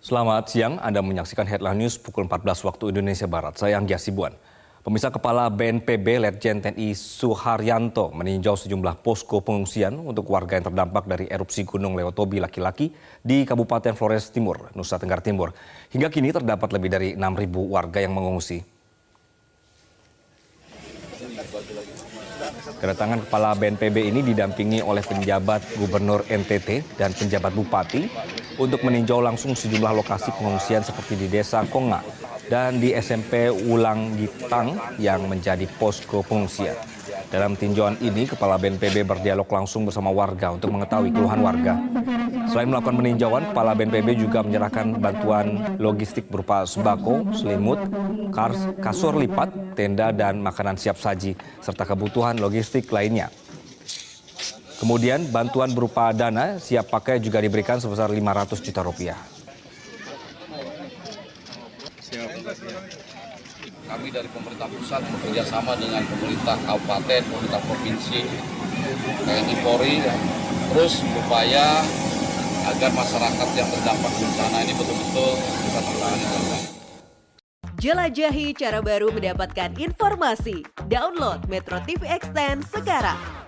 Selamat siang, Anda menyaksikan Headline News pukul 14 waktu Indonesia Barat. Saya Anggi Asibuan. Pemirsa Kepala BNPB Letjen TNI Suharyanto meninjau sejumlah posko pengungsian untuk warga yang terdampak dari erupsi Gunung Leotobi laki-laki di Kabupaten Flores Timur, Nusa Tenggara Timur. Hingga kini terdapat lebih dari 6.000 warga yang mengungsi. Kedatangan Kepala BNPB ini didampingi oleh penjabat Gubernur NTT dan penjabat Bupati untuk meninjau langsung sejumlah lokasi pengungsian seperti di Desa Konga dan di SMP Ulang Gitang yang menjadi posko pengungsian. Dalam tinjauan ini, Kepala BNPB berdialog langsung bersama warga untuk mengetahui keluhan warga. Selain melakukan peninjauan, Kepala BNPB juga menyerahkan bantuan logistik berupa sembako, selimut, kars, kasur lipat, tenda, dan makanan siap saji, serta kebutuhan logistik lainnya. Kemudian bantuan berupa dana siap pakai juga diberikan sebesar 500 juta rupiah. Kami dari pemerintah pusat bekerja sama dengan pemerintah kabupaten, pemerintah provinsi, TNI Polri, terus berupaya agar masyarakat yang terdampak bencana ini betul-betul bisa tertangani dengan baik. Jelajahi cara baru mendapatkan informasi. Download Metro TV Extend sekarang.